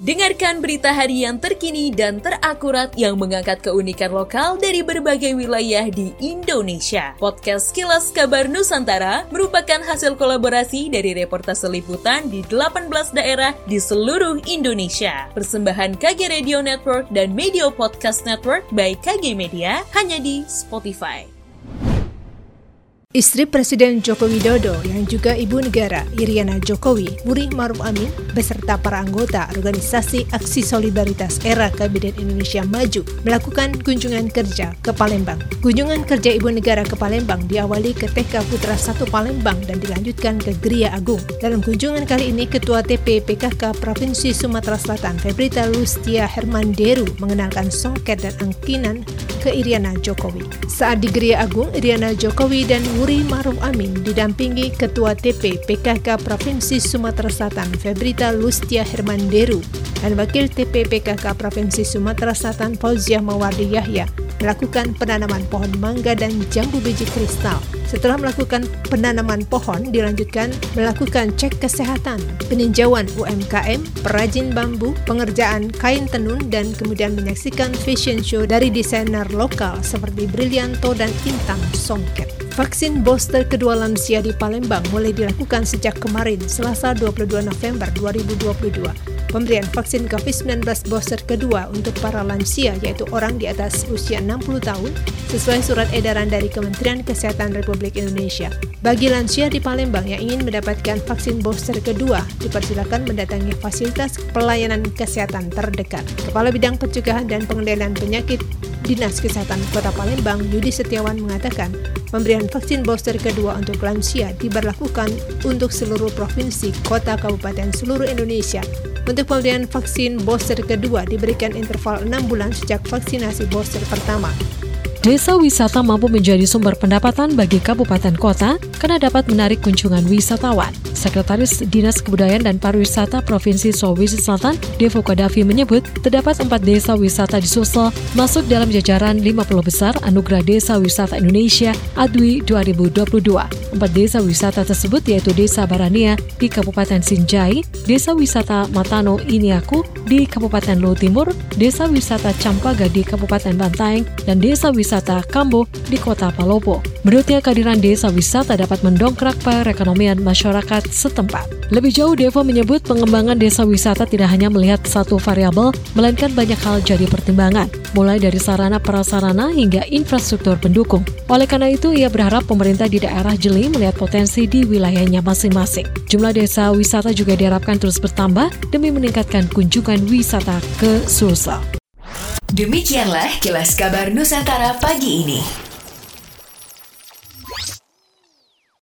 Dengarkan berita harian terkini dan terakurat yang mengangkat keunikan lokal dari berbagai wilayah di Indonesia. Podcast Kilas Kabar Nusantara merupakan hasil kolaborasi dari reportase liputan di 18 daerah di seluruh Indonesia. Persembahan KG Radio Network dan Media Podcast Network by KG Media hanya di Spotify. Istri Presiden Joko Widodo yang juga ibu negara Iriana Jokowi, Wuri Maruf Amin, beserta para anggota Organisasi Aksi Solidaritas Era Kabinet Indonesia Maju melakukan kunjungan kerja ke Palembang. Kunjungan kerja ibu negara ke Palembang diawali ke TK Putra 1 Palembang dan dilanjutkan ke Gria Agung. Dalam kunjungan kali ini, Ketua TP PKK Provinsi Sumatera Selatan Febrita Lustia Hermanderu mengenalkan songket dan angkinan ke Iriana Jokowi. Saat di Gria Agung, Iriana Jokowi dan Wuri Maruf Amin didampingi Ketua TP PKK Provinsi Sumatera Selatan Febrita Lustia Hermanderu dan Wakil TP PKK Provinsi Sumatera Selatan Fauziah Mawardi Yahya melakukan penanaman pohon mangga dan jambu biji kristal. Setelah melakukan penanaman pohon, dilanjutkan melakukan cek kesehatan, peninjauan UMKM, perajin bambu, pengerjaan kain tenun, dan kemudian menyaksikan fashion show dari desainer lokal seperti Brilianto dan Intan Songket. Vaksin booster kedua lansia di Palembang mulai dilakukan sejak kemarin, Selasa 22 November 2022. Pemberian vaksin COVID-19 booster kedua untuk para lansia yaitu orang di atas usia 60 tahun sesuai surat edaran dari Kementerian Kesehatan Republik Indonesia. Bagi lansia di Palembang yang ingin mendapatkan vaksin booster kedua, dipersilakan mendatangi fasilitas pelayanan kesehatan terdekat. Kepala Bidang Pencegahan dan Pengendalian Penyakit Dinas Kesehatan Kota Palembang, Yudi Setiawan mengatakan, pemberian vaksin booster kedua untuk lansia diberlakukan untuk seluruh provinsi, kota, kabupaten seluruh Indonesia. Untuk pemberian vaksin booster kedua diberikan interval 6 bulan sejak vaksinasi booster pertama. Desa wisata mampu menjadi sumber pendapatan bagi kabupaten kota karena dapat menarik kunjungan wisatawan. Sekretaris Dinas Kebudayaan dan Pariwisata Provinsi Sulawesi Selatan, Devo Kadafi menyebut terdapat empat desa wisata di Sulsel masuk dalam jajaran 50 besar Anugerah Desa Wisata Indonesia ADWI 2022. Empat desa wisata tersebut yaitu Desa Barania di Kabupaten Sinjai, Desa Wisata Matano Iniaku di Kabupaten Luwu Timur, Desa Wisata Campaga di Kabupaten Bantaeng, dan Desa Wisata Kambo di Kota Palopo. Menurutnya kehadiran desa wisata dapat mendongkrak perekonomian masyarakat setempat. Lebih jauh, Devo menyebut pengembangan desa wisata tidak hanya melihat satu variabel, melainkan banyak hal jadi pertimbangan, mulai dari sarana prasarana hingga infrastruktur pendukung. Oleh karena itu, ia berharap pemerintah di daerah jeli melihat potensi di wilayahnya masing-masing. Jumlah desa wisata juga diharapkan terus bertambah demi meningkatkan kunjungan wisata ke Sulsel. Demikianlah kilas kabar Nusantara pagi ini.